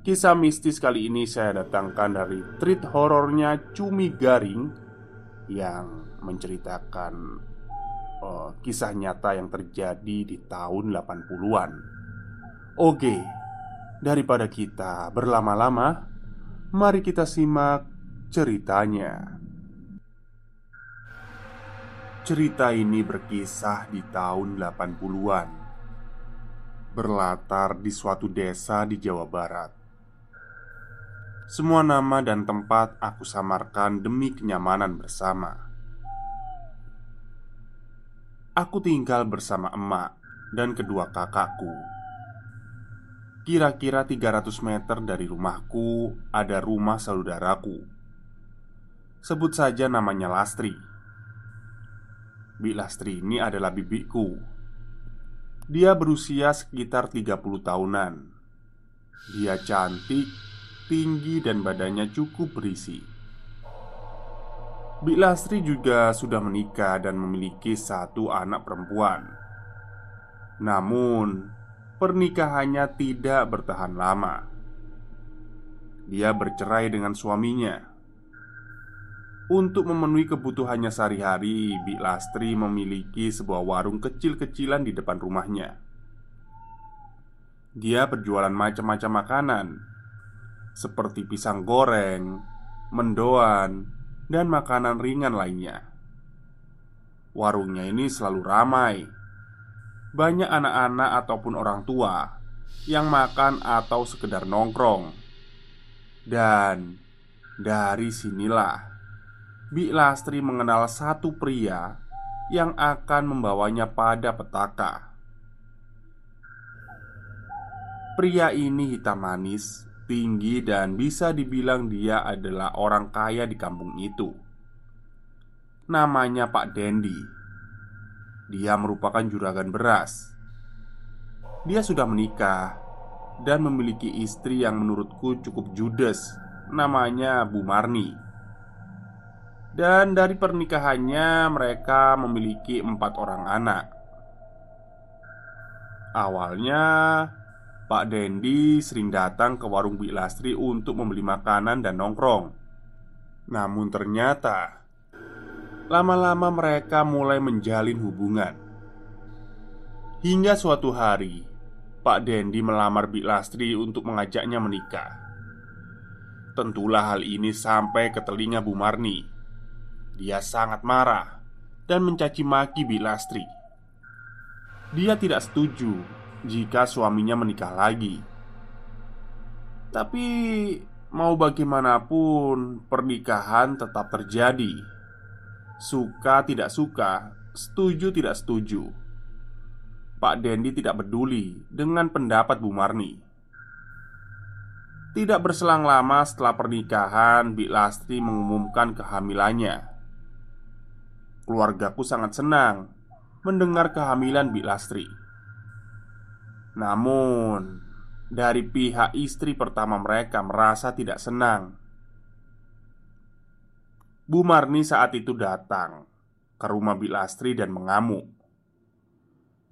Kisah mistis kali ini saya datangkan dari treat horornya Cumi Garing Yang menceritakan uh, kisah nyata yang terjadi di tahun 80-an Oke, daripada kita berlama-lama Mari kita simak ceritanya. Cerita ini berkisah di tahun 80-an Berlatar di suatu desa di Jawa Barat semua nama dan tempat aku samarkan demi kenyamanan bersama. Aku tinggal bersama emak dan kedua kakakku. Kira-kira 300 meter dari rumahku ada rumah saudaraku. Sebut saja namanya Lastri. Bi Lastri ini adalah bibiku. Dia berusia sekitar 30 tahunan. Dia cantik tinggi dan badannya cukup berisi. Bik Lastri juga sudah menikah dan memiliki satu anak perempuan. Namun, pernikahannya tidak bertahan lama. Dia bercerai dengan suaminya. Untuk memenuhi kebutuhannya sehari-hari, Bik Lastri memiliki sebuah warung kecil-kecilan di depan rumahnya. Dia berjualan macam-macam makanan, seperti pisang goreng, mendoan, dan makanan ringan lainnya. Warungnya ini selalu ramai. Banyak anak-anak ataupun orang tua yang makan atau sekedar nongkrong. Dan dari sinilah Bi Lastri mengenal satu pria yang akan membawanya pada petaka. Pria ini hitam manis tinggi dan bisa dibilang dia adalah orang kaya di kampung itu. Namanya Pak Dendi. Dia merupakan juragan beras. Dia sudah menikah dan memiliki istri yang menurutku cukup judes, namanya Bu Marni. Dan dari pernikahannya, mereka memiliki empat orang anak. Awalnya, Pak Dendi sering datang ke warung Bik Lastri untuk membeli makanan dan nongkrong. Namun ternyata lama-lama mereka mulai menjalin hubungan. Hingga suatu hari, Pak Dendi melamar Bik Lastri untuk mengajaknya menikah. Tentulah hal ini sampai ke telinga Bu Marni. Dia sangat marah dan mencaci maki Bik Lastri. Dia tidak setuju jika suaminya menikah lagi. Tapi mau bagaimanapun, pernikahan tetap terjadi. Suka tidak suka, setuju tidak setuju. Pak Dendi tidak peduli dengan pendapat Bu Marni. Tidak berselang lama setelah pernikahan, Bik Lastri mengumumkan kehamilannya. Keluargaku sangat senang mendengar kehamilan Bik Lastri. Namun, dari pihak istri pertama mereka merasa tidak senang. Bu Marni saat itu datang ke rumah Bilastri dan mengamuk.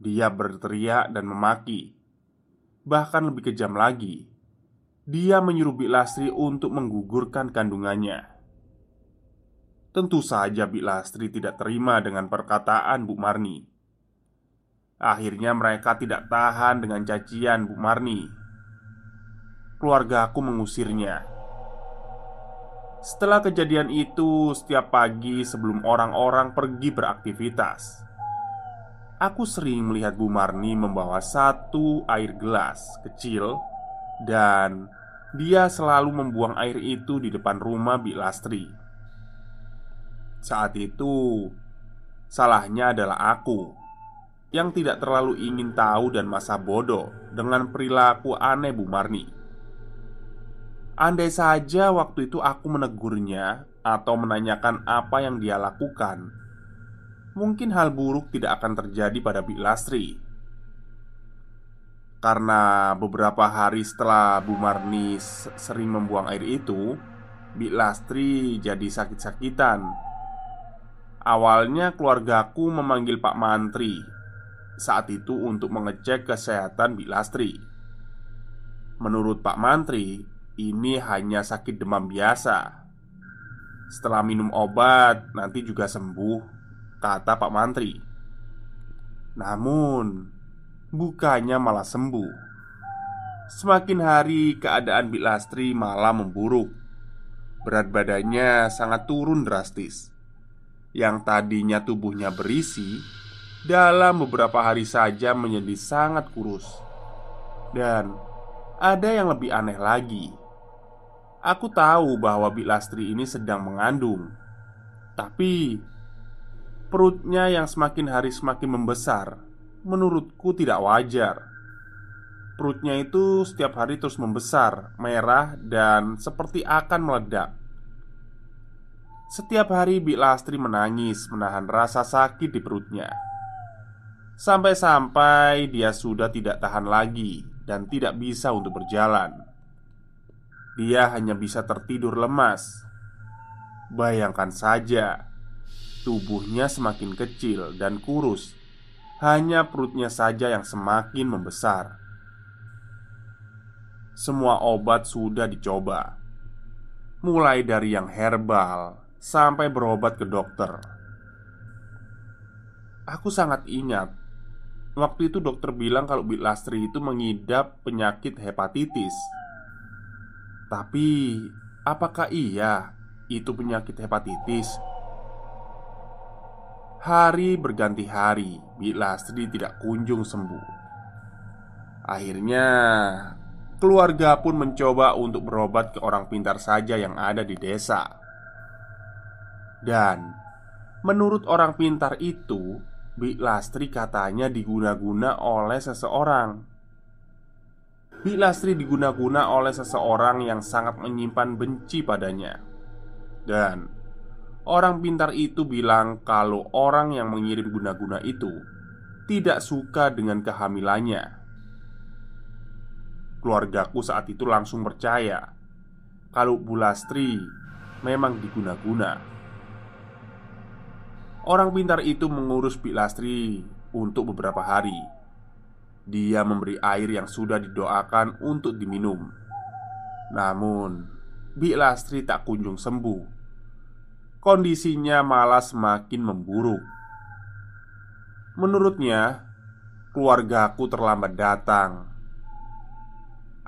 Dia berteriak dan memaki. Bahkan lebih kejam lagi, dia menyuruh Bilastri untuk menggugurkan kandungannya. Tentu saja Bilastri tidak terima dengan perkataan Bu Marni. Akhirnya mereka tidak tahan dengan cacian Bu Marni. Keluarga aku mengusirnya. Setelah kejadian itu, setiap pagi sebelum orang-orang pergi beraktivitas, aku sering melihat Bu Marni membawa satu air gelas kecil dan dia selalu membuang air itu di depan rumah Bi Lastri. Saat itu, salahnya adalah aku yang tidak terlalu ingin tahu dan masa bodoh dengan perilaku aneh Bu Marni. Andai saja waktu itu aku menegurnya atau menanyakan apa yang dia lakukan, mungkin hal buruk tidak akan terjadi pada Bik Lastri. Karena beberapa hari setelah Bu Marni sering membuang air itu, Bik Lastri jadi sakit-sakitan. Awalnya keluargaku memanggil Pak Mantri saat itu untuk mengecek kesehatan Bik Lastri. Menurut Pak Mantri, ini hanya sakit demam biasa. Setelah minum obat, nanti juga sembuh, kata Pak Mantri. Namun, bukannya malah sembuh. Semakin hari, keadaan Bik Lastri malah memburuk. Berat badannya sangat turun drastis. Yang tadinya tubuhnya berisi, dalam beberapa hari saja menjadi sangat kurus. Dan ada yang lebih aneh lagi. Aku tahu bahwa Bilastri ini sedang mengandung Tapi Perutnya yang semakin hari semakin membesar Menurutku tidak wajar Perutnya itu setiap hari terus membesar Merah dan seperti akan meledak Setiap hari Bilastri menangis Menahan rasa sakit di perutnya Sampai-sampai dia sudah tidak tahan lagi Dan tidak bisa untuk berjalan dia hanya bisa tertidur lemas. Bayangkan saja, tubuhnya semakin kecil dan kurus, hanya perutnya saja yang semakin membesar. Semua obat sudah dicoba, mulai dari yang herbal sampai berobat ke dokter. Aku sangat ingat Waktu itu dokter bilang kalau Bilastri itu mengidap penyakit hepatitis tapi, apakah iya itu penyakit hepatitis? Hari berganti hari, bila Lastri tidak kunjung sembuh. Akhirnya, keluarga pun mencoba untuk berobat ke orang pintar saja yang ada di desa. Dan menurut orang pintar itu, Bik Lastri katanya diguna-guna oleh seseorang. Bilastri diguna-guna oleh seseorang yang sangat menyimpan benci padanya. Dan Orang pintar itu bilang kalau orang yang mengirim guna-guna itu Tidak suka dengan kehamilannya. Keluargaku saat itu langsung percaya Kalau Bulastri memang diguna-guna Orang pintar itu mengurus Bilastri untuk beberapa hari dia memberi air yang sudah didoakan untuk diminum. Namun, Bi Lastri tak kunjung sembuh. Kondisinya malah semakin memburuk. Menurutnya, keluargaku terlambat datang.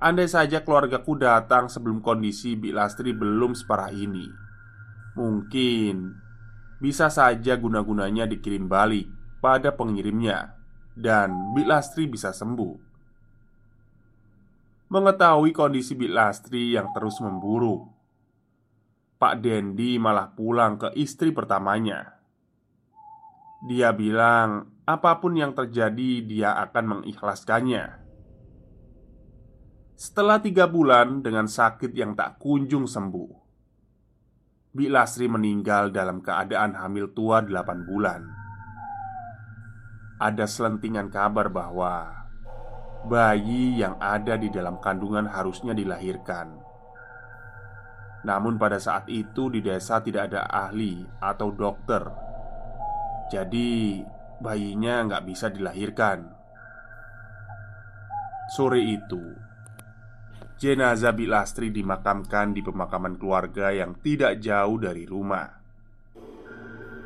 Andai saja keluargaku datang sebelum kondisi Bi Lastri belum separah ini, mungkin bisa saja guna-gunanya dikirim balik pada pengirimnya dan Bik Lastri bisa sembuh. Mengetahui kondisi Bik Lastri yang terus memburuk, Pak Dendi malah pulang ke istri pertamanya. Dia bilang, apa pun yang terjadi, dia akan mengikhlaskannya. Setelah tiga bulan dengan sakit yang tak kunjung sembuh, Bik Lastri meninggal dalam keadaan hamil tua delapan bulan ada selentingan kabar bahwa bayi yang ada di dalam kandungan harusnya dilahirkan. Namun, pada saat itu di desa tidak ada ahli atau dokter, jadi bayinya nggak bisa dilahirkan. Sore itu, jenazah Bilastri dimakamkan di pemakaman keluarga yang tidak jauh dari rumah,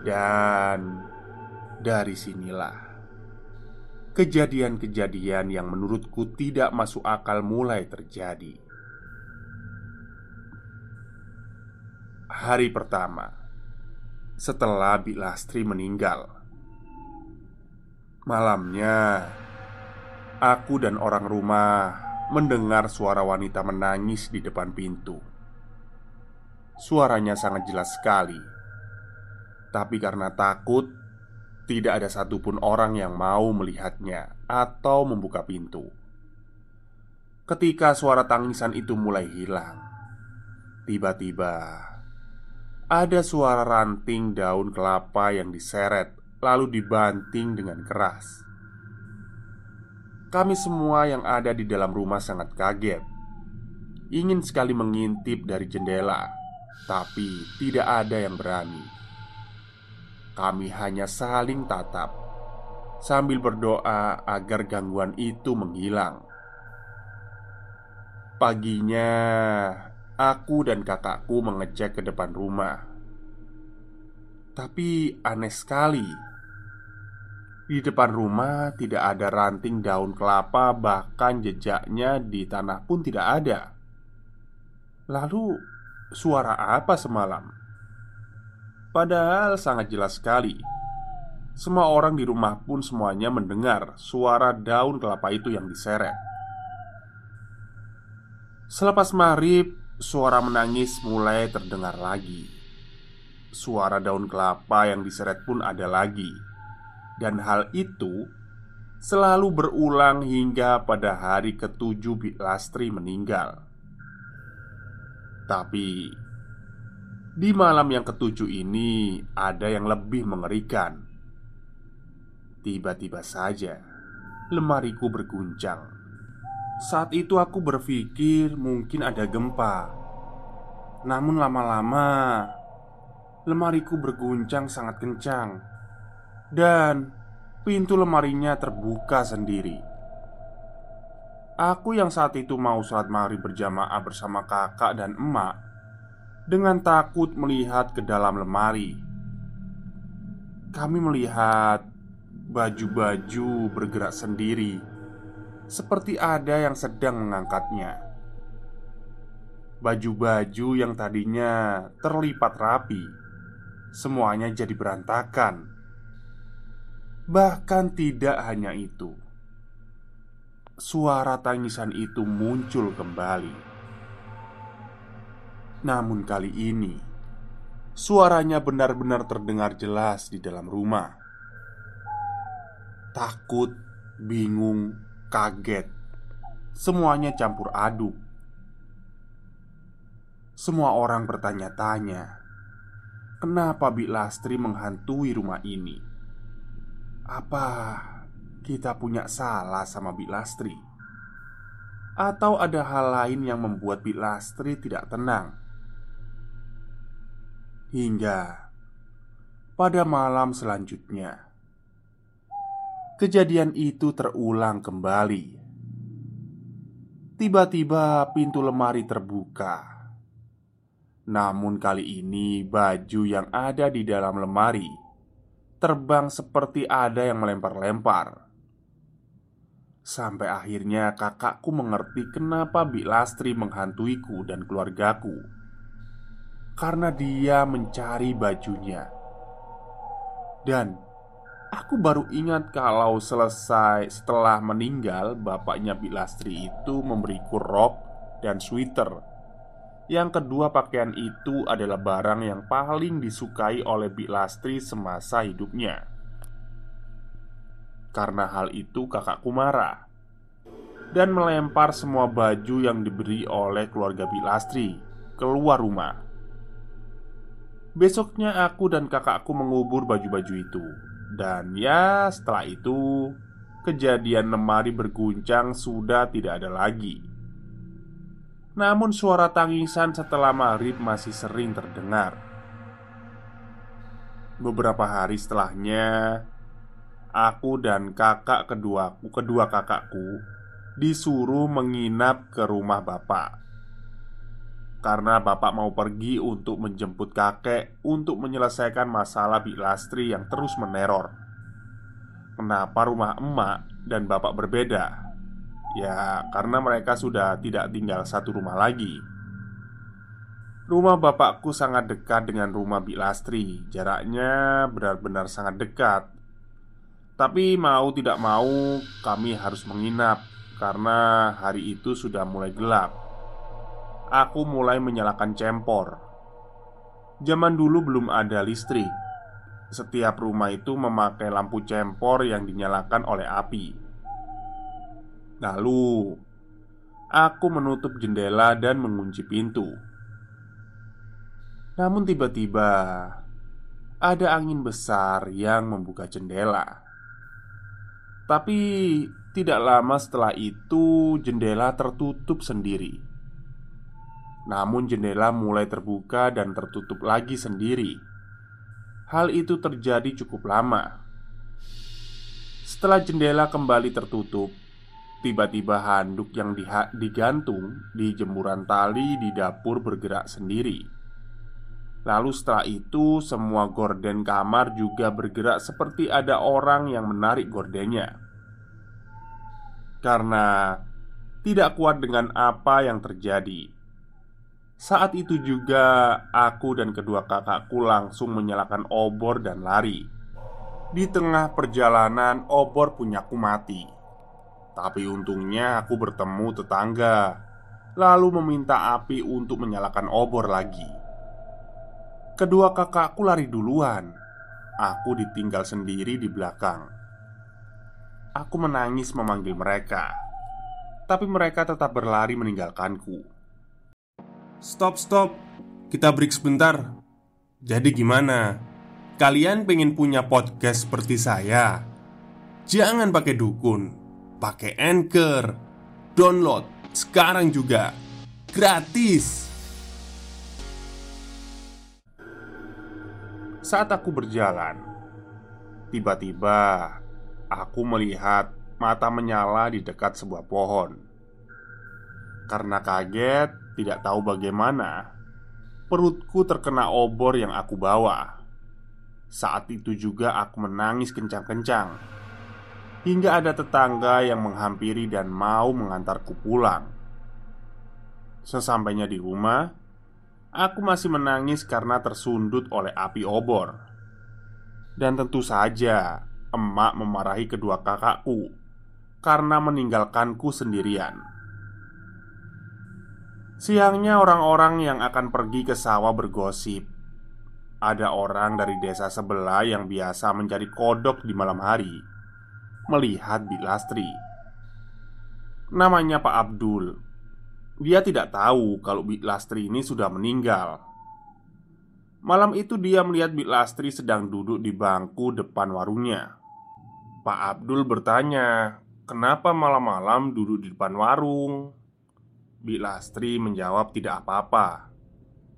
dan dari sinilah kejadian-kejadian yang menurutku tidak masuk akal mulai terjadi. Hari pertama setelah Bilastri meninggal, malamnya aku dan orang rumah mendengar suara wanita menangis di depan pintu. Suaranya sangat jelas sekali, tapi karena takut tidak ada satupun orang yang mau melihatnya atau membuka pintu. Ketika suara tangisan itu mulai hilang, tiba-tiba ada suara ranting daun kelapa yang diseret lalu dibanting dengan keras. Kami semua yang ada di dalam rumah sangat kaget. Ingin sekali mengintip dari jendela, tapi tidak ada yang berani. Kami hanya saling tatap sambil berdoa agar gangguan itu menghilang. Paginya, aku dan kakakku mengecek ke depan rumah. Tapi aneh sekali, di depan rumah tidak ada ranting daun kelapa, bahkan jejaknya di tanah pun tidak ada. Lalu, suara apa semalam? Padahal sangat jelas sekali Semua orang di rumah pun semuanya mendengar suara daun kelapa itu yang diseret Selepas maghrib, suara menangis mulai terdengar lagi Suara daun kelapa yang diseret pun ada lagi Dan hal itu selalu berulang hingga pada hari ketujuh Bik Lastri meninggal Tapi di malam yang ketujuh ini ada yang lebih mengerikan. Tiba-tiba saja lemariku berguncang. Saat itu aku berpikir mungkin ada gempa. Namun lama-lama lemariku berguncang sangat kencang dan pintu lemarinya terbuka sendiri. Aku yang saat itu mau sholat maghrib berjamaah bersama kakak dan emak dengan takut melihat ke dalam lemari. Kami melihat baju-baju bergerak sendiri, seperti ada yang sedang mengangkatnya. Baju-baju yang tadinya terlipat rapi, semuanya jadi berantakan. Bahkan tidak hanya itu, suara tangisan itu muncul kembali. Namun kali ini Suaranya benar-benar terdengar jelas di dalam rumah. Takut, bingung, kaget. Semuanya campur aduk. Semua orang bertanya-tanya Kenapa Bik Lastri menghantui rumah ini? Apa kita punya salah sama Bik Lastri? Atau ada hal lain yang membuat Bik Lastri tidak tenang? Hingga pada malam selanjutnya, kejadian itu terulang kembali. Tiba-tiba pintu lemari terbuka, namun kali ini baju yang ada di dalam lemari terbang seperti ada yang melempar-lempar. Sampai akhirnya kakakku mengerti kenapa Bik Lastri menghantuiku dan keluargaku karena dia mencari bajunya. Dan aku baru ingat kalau selesai setelah meninggal bapaknya Bilastri itu memberiku rok dan sweater. Yang kedua pakaian itu adalah barang yang paling disukai oleh Bilastri semasa hidupnya. Karena hal itu kakakku marah dan melempar semua baju yang diberi oleh keluarga Bilastri keluar rumah. Besoknya aku dan kakakku mengubur baju-baju itu Dan ya setelah itu kejadian lemari berguncang sudah tidak ada lagi. Namun suara tangisan setelah maghrib masih sering terdengar. Beberapa hari setelahnya, aku dan kakak kedua kedua kakakku disuruh menginap ke rumah bapak karena bapak mau pergi untuk menjemput kakek untuk menyelesaikan masalah Bik Lastri yang terus meneror. Kenapa rumah emak dan bapak berbeda? Ya, karena mereka sudah tidak tinggal satu rumah lagi. Rumah bapakku sangat dekat dengan rumah Bik Lastri. Jaraknya benar-benar sangat dekat. Tapi mau tidak mau, kami harus menginap karena hari itu sudah mulai gelap aku mulai menyalakan cempor. Zaman dulu belum ada listrik. Setiap rumah itu memakai lampu cempor yang dinyalakan oleh api. Lalu, aku menutup jendela dan mengunci pintu. Namun, tiba-tiba ada angin besar yang membuka jendela. Tapi tidak lama setelah itu, jendela tertutup sendiri. Namun jendela mulai terbuka dan tertutup lagi sendiri Hal itu terjadi cukup lama Setelah jendela kembali tertutup Tiba-tiba handuk yang digantung di jemuran tali di dapur bergerak sendiri Lalu setelah itu semua gorden kamar juga bergerak seperti ada orang yang menarik gordennya Karena tidak kuat dengan apa yang terjadi saat itu juga aku dan kedua kakakku langsung menyalakan obor dan lari. Di tengah perjalanan, obor punyaku mati. Tapi untungnya aku bertemu tetangga, lalu meminta api untuk menyalakan obor lagi. Kedua kakakku lari duluan. Aku ditinggal sendiri di belakang. Aku menangis memanggil mereka, tapi mereka tetap berlari meninggalkanku. Stop, stop. Kita break sebentar. Jadi gimana? Kalian pengen punya podcast seperti saya? Jangan pakai dukun, pakai Anchor. Download sekarang juga. Gratis. Saat aku berjalan, tiba-tiba aku melihat mata menyala di dekat sebuah pohon. Karena kaget, tidak tahu bagaimana, perutku terkena obor yang aku bawa. Saat itu juga aku menangis kencang-kencang hingga ada tetangga yang menghampiri dan mau mengantarku pulang. Sesampainya di rumah, aku masih menangis karena tersundut oleh api obor. Dan tentu saja, emak memarahi kedua kakakku karena meninggalkanku sendirian. Siangnya orang-orang yang akan pergi ke sawah bergosip Ada orang dari desa sebelah yang biasa mencari kodok di malam hari Melihat Bik Lastri Namanya Pak Abdul. Dia tidak tahu kalau Bik Lastri ini sudah meninggal. Malam itu dia melihat Bik Lastri sedang duduk di bangku depan warungnya. Pak Abdul bertanya Kenapa malam-malam duduk di depan warung? Bi Lastri menjawab tidak apa-apa.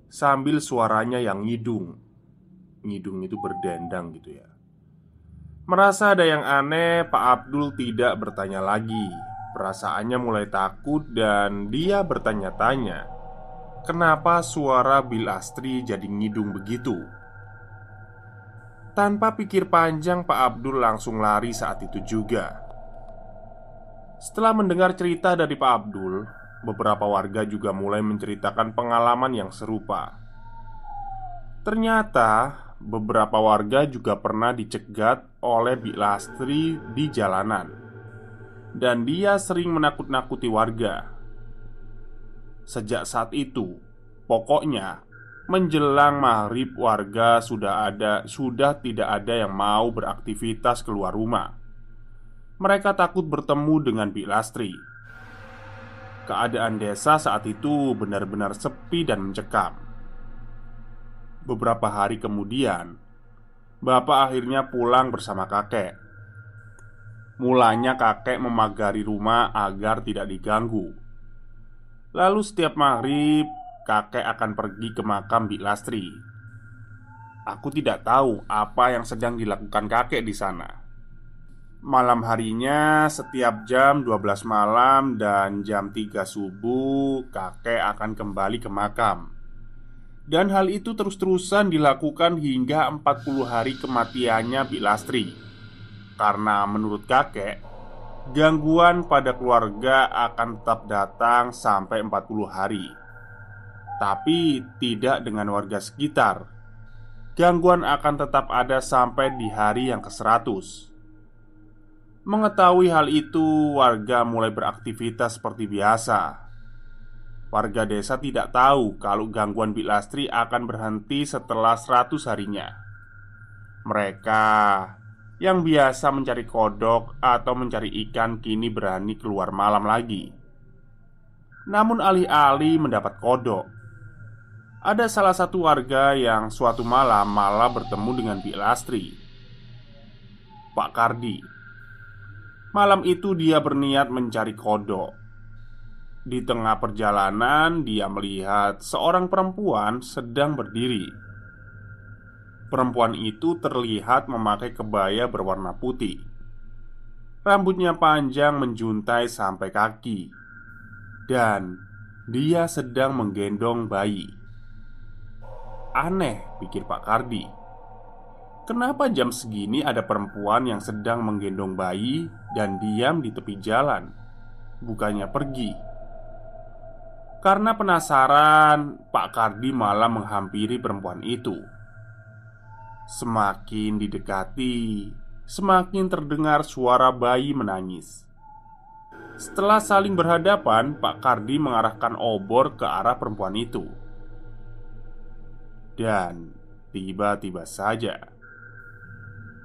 Sambil suaranya yang ngidung. Ngidung itu berdendang gitu ya Merasa ada yang aneh, Pak Abdul tidak bertanya lagi Perasaannya mulai takut dan dia bertanya-tanya Kenapa suara Bil Astri jadi ngidung begitu? Tanpa pikir panjang, Pak Abdul langsung lari saat itu juga. Setelah mendengar cerita dari Pak Abdul, beberapa warga juga mulai menceritakan pengalaman yang serupa. Ternyata beberapa warga juga pernah dicegat oleh Bik Lastri di jalanan Dan dia sering menakut-nakuti warga Sejak saat itu, pokoknya menjelang maghrib warga sudah ada sudah tidak ada yang mau beraktivitas keluar rumah. Mereka takut bertemu dengan Bik Lastri Keadaan desa saat itu benar-benar sepi dan mencekam. Beberapa hari kemudian, bapak akhirnya pulang bersama kakek. Mulanya kakek memagari rumah agar tidak diganggu. Lalu setiap maghrib Kakek akan pergi ke makam Bik Lastri. Aku tidak tahu apa yang sedang dilakukan kakek di sana. Malam harinya setiap jam 12 malam dan jam 3 subuh Kakek akan kembali ke makam Dan hal itu terus-terusan dilakukan hingga 40 hari kematiannya Bik Lastri karena menurut kakek Gangguan pada keluarga akan tetap datang sampai 40 hari. Tapi tidak dengan warga sekitar. Gangguan akan tetap ada sampai di hari yang ke-100 Mengetahui hal itu, warga mulai beraktivitas seperti biasa Warga desa tidak tahu kalau gangguan Bilastri akan berhenti setelah 100 harinya Mereka yang biasa mencari kodok atau mencari ikan kini berani keluar malam lagi. Namun alih-alih mendapat kodok, ada salah satu warga yang suatu malam malah bertemu dengan Bik Lastri. Pak Kardi. Malam itu dia berniat mencari kodok. Di tengah perjalanan, dia melihat seorang perempuan sedang berdiri Perempuan itu terlihat memakai kebaya berwarna putih. Rambutnya panjang menjuntai sampai kaki, dan dia sedang menggendong bayi. Aneh, pikir Pak Kardi. Kenapa jam segini ada perempuan yang sedang menggendong bayi dan diam di tepi jalan, bukannya pergi? Karena penasaran, Pak Kardi malah menghampiri perempuan itu Semakin didekati, semakin terdengar suara bayi menangis. Setelah saling berhadapan, Pak Kardi mengarahkan obor ke arah perempuan itu. Dan tiba-tiba saja,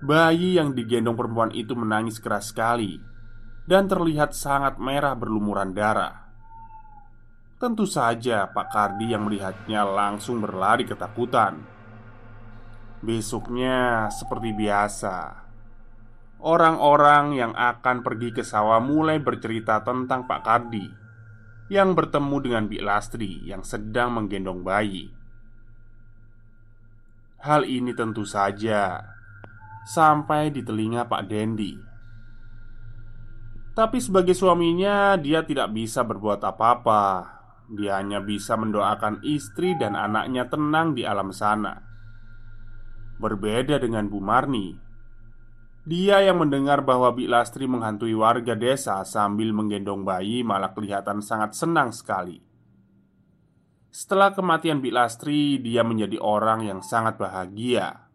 bayi yang digendong perempuan itu menangis keras sekali dan terlihat sangat merah berlumuran darah. Tentu saja, Pak Kardi yang melihatnya langsung berlari ketakutan. Besoknya, seperti biasa, orang-orang yang akan pergi ke sawah mulai bercerita tentang Pak Kardi yang bertemu dengan Bik Lastri yang sedang menggendong bayi. Hal ini tentu saja sampai di telinga Pak Dendi. Tapi sebagai suaminya, dia tidak bisa berbuat apa-apa. Dia hanya bisa mendoakan istri dan anaknya tenang di alam sana. Berbeda dengan Bu Marni. Dia yang mendengar bahwa Bik Lastri menghantui warga desa sambil menggendong bayi malah kelihatan sangat senang sekali. Setelah kematian Bik Lastri, dia menjadi orang yang sangat bahagia.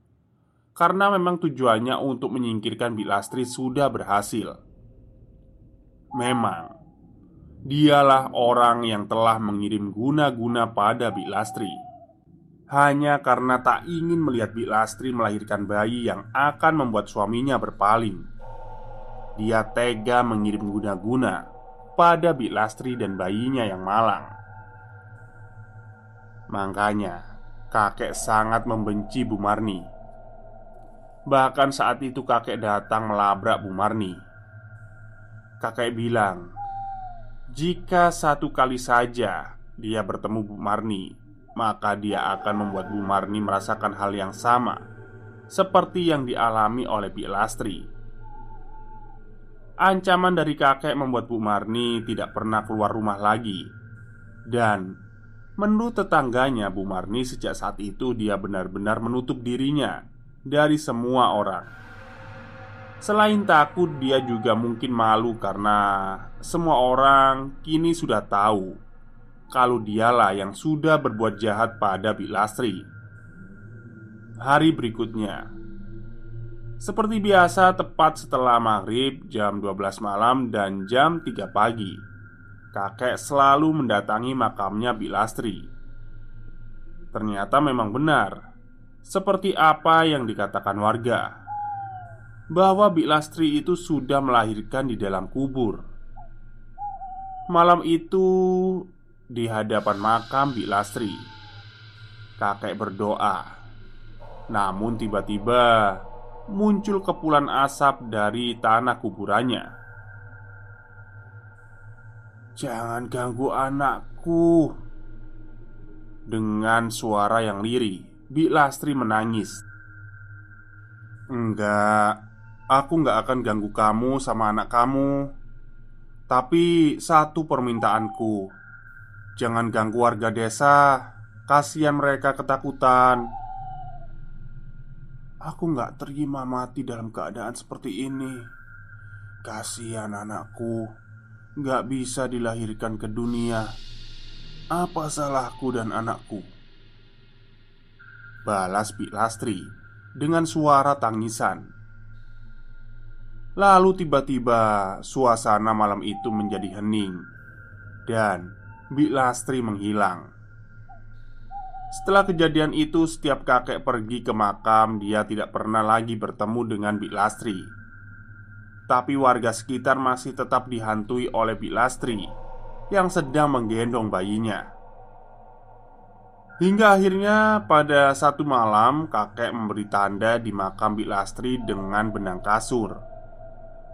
Karena memang tujuannya untuk menyingkirkan Bik Lastri sudah berhasil. Memang Dialah orang yang telah mengirim guna-guna pada Bik Lastri hanya karena tak ingin melihat Bik Lastri melahirkan bayi yang akan membuat suaminya berpaling. Dia tega mengirim guna-guna pada Bik Lastri dan bayinya yang malang. Makanya, kakek sangat membenci Bu Marni. Bahkan saat itu kakek datang melabrak Bu Marni. Kakek bilang, "Jika satu kali saja dia bertemu Bu Marni, maka dia akan membuat Bu Marni merasakan hal yang sama seperti yang dialami oleh Bik Lastri. Ancaman dari kakek membuat Bu Marni tidak pernah keluar rumah lagi, dan menurut tetangganya, Bu Marni sejak saat itu dia benar-benar menutup dirinya dari semua orang. Selain takut, dia juga mungkin malu karena semua orang kini sudah tahu kalau dialah yang sudah berbuat jahat pada Lastri. Hari berikutnya Seperti biasa tepat setelah maghrib jam 12 malam dan jam 3 pagi Kakek selalu mendatangi makamnya Lastri. Ternyata memang benar Seperti apa yang dikatakan warga Bahwa Lastri itu sudah melahirkan di dalam kubur Malam itu di hadapan makam Bik Lastri. Kakek berdoa, namun tiba-tiba muncul kepulan asap dari tanah kuburannya. "Jangan ganggu anakku!" Dengan suara yang lirih, Bi Lastri menangis. "Enggak, aku enggak akan ganggu kamu sama anak kamu. Tapi satu permintaanku, jangan ganggu warga desa. Kasihan mereka ketakutan." Aku nggak terima mati dalam keadaan seperti ini Kasihan anakku Nggak bisa dilahirkan ke dunia Apa salahku dan anakku? Balas Bik Lastri Dengan suara tangisan Lalu tiba-tiba Suasana malam itu menjadi hening Dan Bik Lastri menghilang setelah kejadian itu, setiap kakek pergi ke makam, dia tidak pernah lagi bertemu dengan Bik Lastri. Tapi warga sekitar masih tetap dihantui oleh Bik Lastri yang sedang menggendong bayinya. Hingga akhirnya pada satu malam kakek memberi tanda di makam Bik Lastri dengan benang kasur.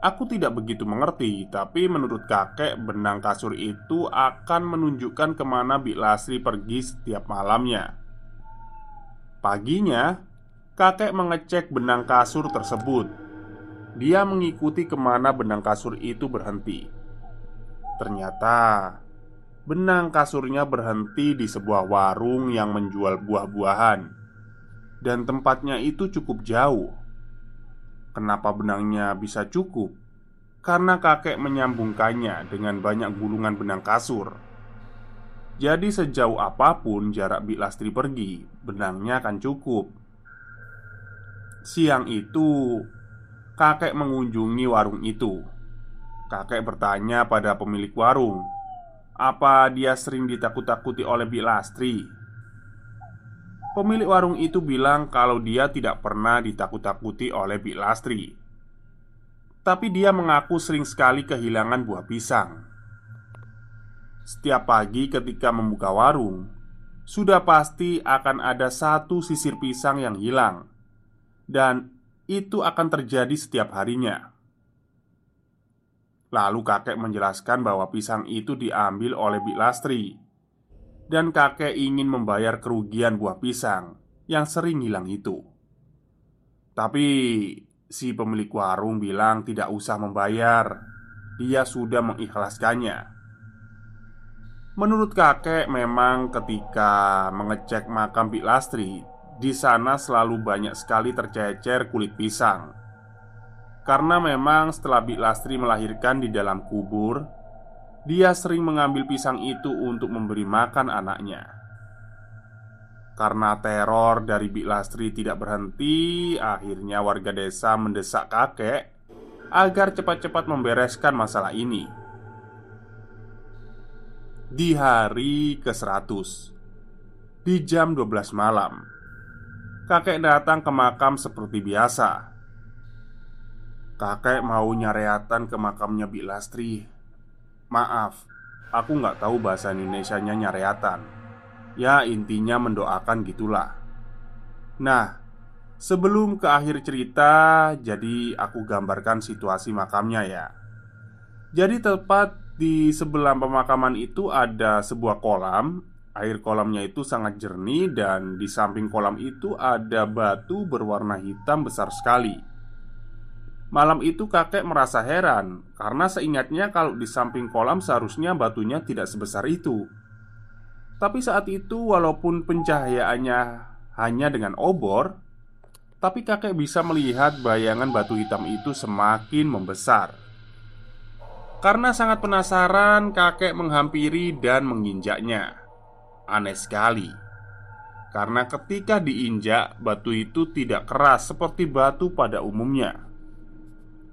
Aku tidak begitu mengerti, tapi menurut kakek benang kasur itu akan menunjukkan ke mana Bik Lasri pergi setiap malamnya. Paginya, kakek mengecek benang kasur tersebut. Dia mengikuti ke mana benang kasur itu berhenti. Ternyata benang kasurnya berhenti di sebuah warung yang menjual buah-buahan, dan tempatnya itu cukup jauh. Kenapa benangnya bisa cukup? Karena kakek menyambungkannya dengan banyak gulungan benang kasur. Jadi sejauh apa pun jarak Bik Lastri pergi, benangnya akan cukup. Siang itu, kakek mengunjungi warung itu. Kakek bertanya pada pemilik warung, apa dia sering ditakut-takuti oleh Bik Lastri? Pemilik warung itu bilang kalau dia tidak pernah ditakut-takuti oleh Bik Lastri. Tapi dia mengaku sering sekali kehilangan buah pisang. Setiap pagi ketika membuka warung Sudah pasti akan ada satu sisir pisang yang hilang. Dan itu akan terjadi setiap harinya. Lalu kakek menjelaskan bahwa pisang itu diambil oleh Bik Lastri dan kakek ingin membayar kerugian buah pisang yang sering hilang itu. Tapi si pemilik warung bilang tidak usah membayar, dia sudah mengikhlaskannya. Menurut kakek, memang ketika mengecek makam Bik Lastri, di sana selalu banyak sekali tercecer kulit pisang. Karena memang setelah Bik Lastri melahirkan di dalam kubur, dia sering mengambil pisang itu untuk memberi makan anaknya. Karena teror dari Bik Lastri tidak berhenti, akhirnya warga desa mendesak kakek agar cepat-cepat membereskan masalah ini. Di hari ke-100 Di jam 12 malam Kakek datang ke makam seperti biasa Kakek mau nyareatan ke makamnya Bik Lastri Maaf, aku nggak tahu bahasa Indonesia-nya nyareatan. Ya intinya mendoakan gitulah. Nah, sebelum ke akhir cerita Jadi aku gambarkan situasi makamnya ya. Jadi tepat di sebelah pemakaman itu ada sebuah kolam. Air kolamnya itu sangat jernih dan di samping kolam itu ada batu berwarna hitam besar sekali Malam itu kakek merasa heran karena seingatnya kalau di samping kolam seharusnya batunya tidak sebesar itu. Tapi saat itu walaupun pencahayaannya hanya dengan obor, tapi kakek bisa melihat bayangan batu hitam itu semakin membesar. Karena sangat penasaran, kakek menghampiri dan menginjaknya. Aneh sekali. Karena ketika diinjak, batu itu tidak keras seperti batu pada umumnya.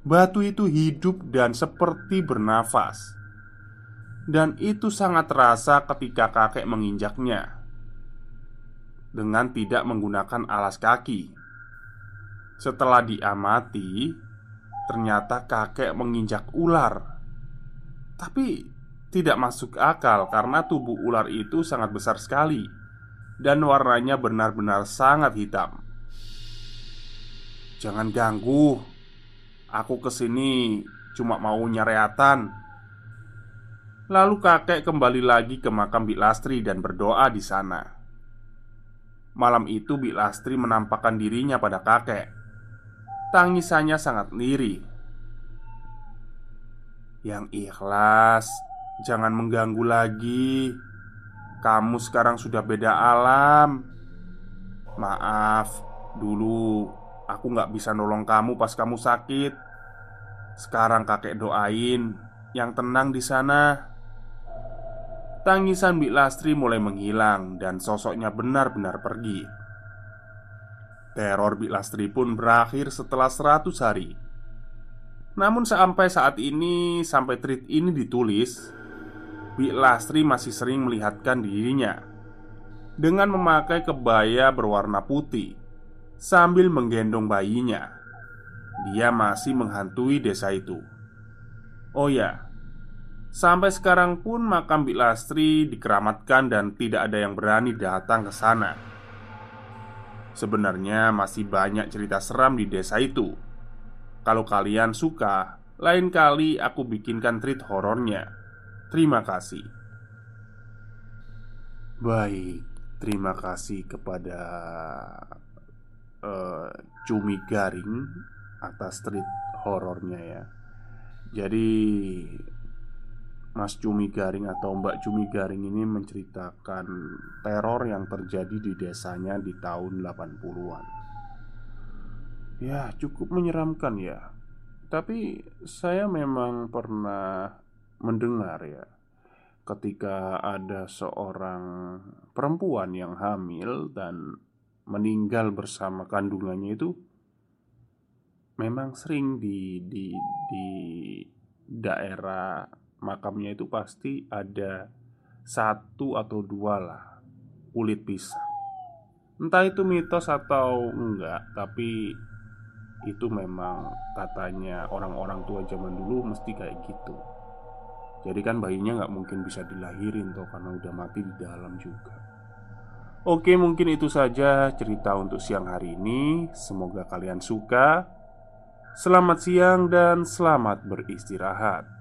Batu itu hidup dan seperti bernafas. Dan itu sangat terasa ketika kakek menginjaknya. Dengan tidak menggunakan alas kaki. Setelah diamati Ternyata kakek menginjak ular. Tapi tidak masuk akal karena tubuh ular itu sangat besar sekali. Dan warnanya benar-benar sangat hitam. Jangan ganggu. Aku ke sini cuma mau nyareatan. Lalu kakek kembali lagi ke makam Bik Lastri dan berdoa di sana. Malam itu Bik Lastri menampakkan dirinya pada kakek. Tangisannya sangat lirih. Yang ikhlas, jangan mengganggu lagi. Kamu sekarang sudah beda alam. Maaf, dulu aku nggak bisa nolong kamu pas kamu sakit. Sekarang kakek doain yang tenang di sana. Tangisan Bik Lastri mulai menghilang dan sosoknya benar-benar pergi. Teror Bik Lastri pun berakhir setelah 100 hari. Namun sampai saat ini, sampai tweet ini ditulis, Bik Lastri masih sering melihatkan dirinya dengan memakai kebaya berwarna putih sambil menggendong bayinya. Dia masih menghantui desa itu. Oh ya, sampai sekarang pun makam Bik Lastri dikeramatkan dan tidak ada yang berani datang ke sana. Sebenarnya masih banyak cerita seram di desa itu. Kalau kalian suka, lain kali aku bikinkan treat horornya. Terima kasih. Baik, terima kasih kepada uh, Cumi Garing atas treat horornya ya. Jadi Mas Cumi Garing atau Mbak Cumi Garing ini menceritakan teror yang terjadi di desanya di tahun 80-an. Ya, cukup menyeramkan ya. Tapi saya memang pernah mendengar ya ketika ada seorang perempuan yang hamil dan meninggal bersama kandungannya itu memang sering di di di daerah makamnya itu pasti ada satu atau dua lah kulit pisang. Entah itu mitos atau enggak, tapi itu memang katanya orang-orang tua zaman dulu mesti kayak gitu. Jadi kan bayinya nggak mungkin bisa dilahirin toh karena udah mati di dalam juga. Oke, mungkin itu saja cerita untuk siang hari ini. Semoga kalian suka. Selamat siang dan selamat beristirahat.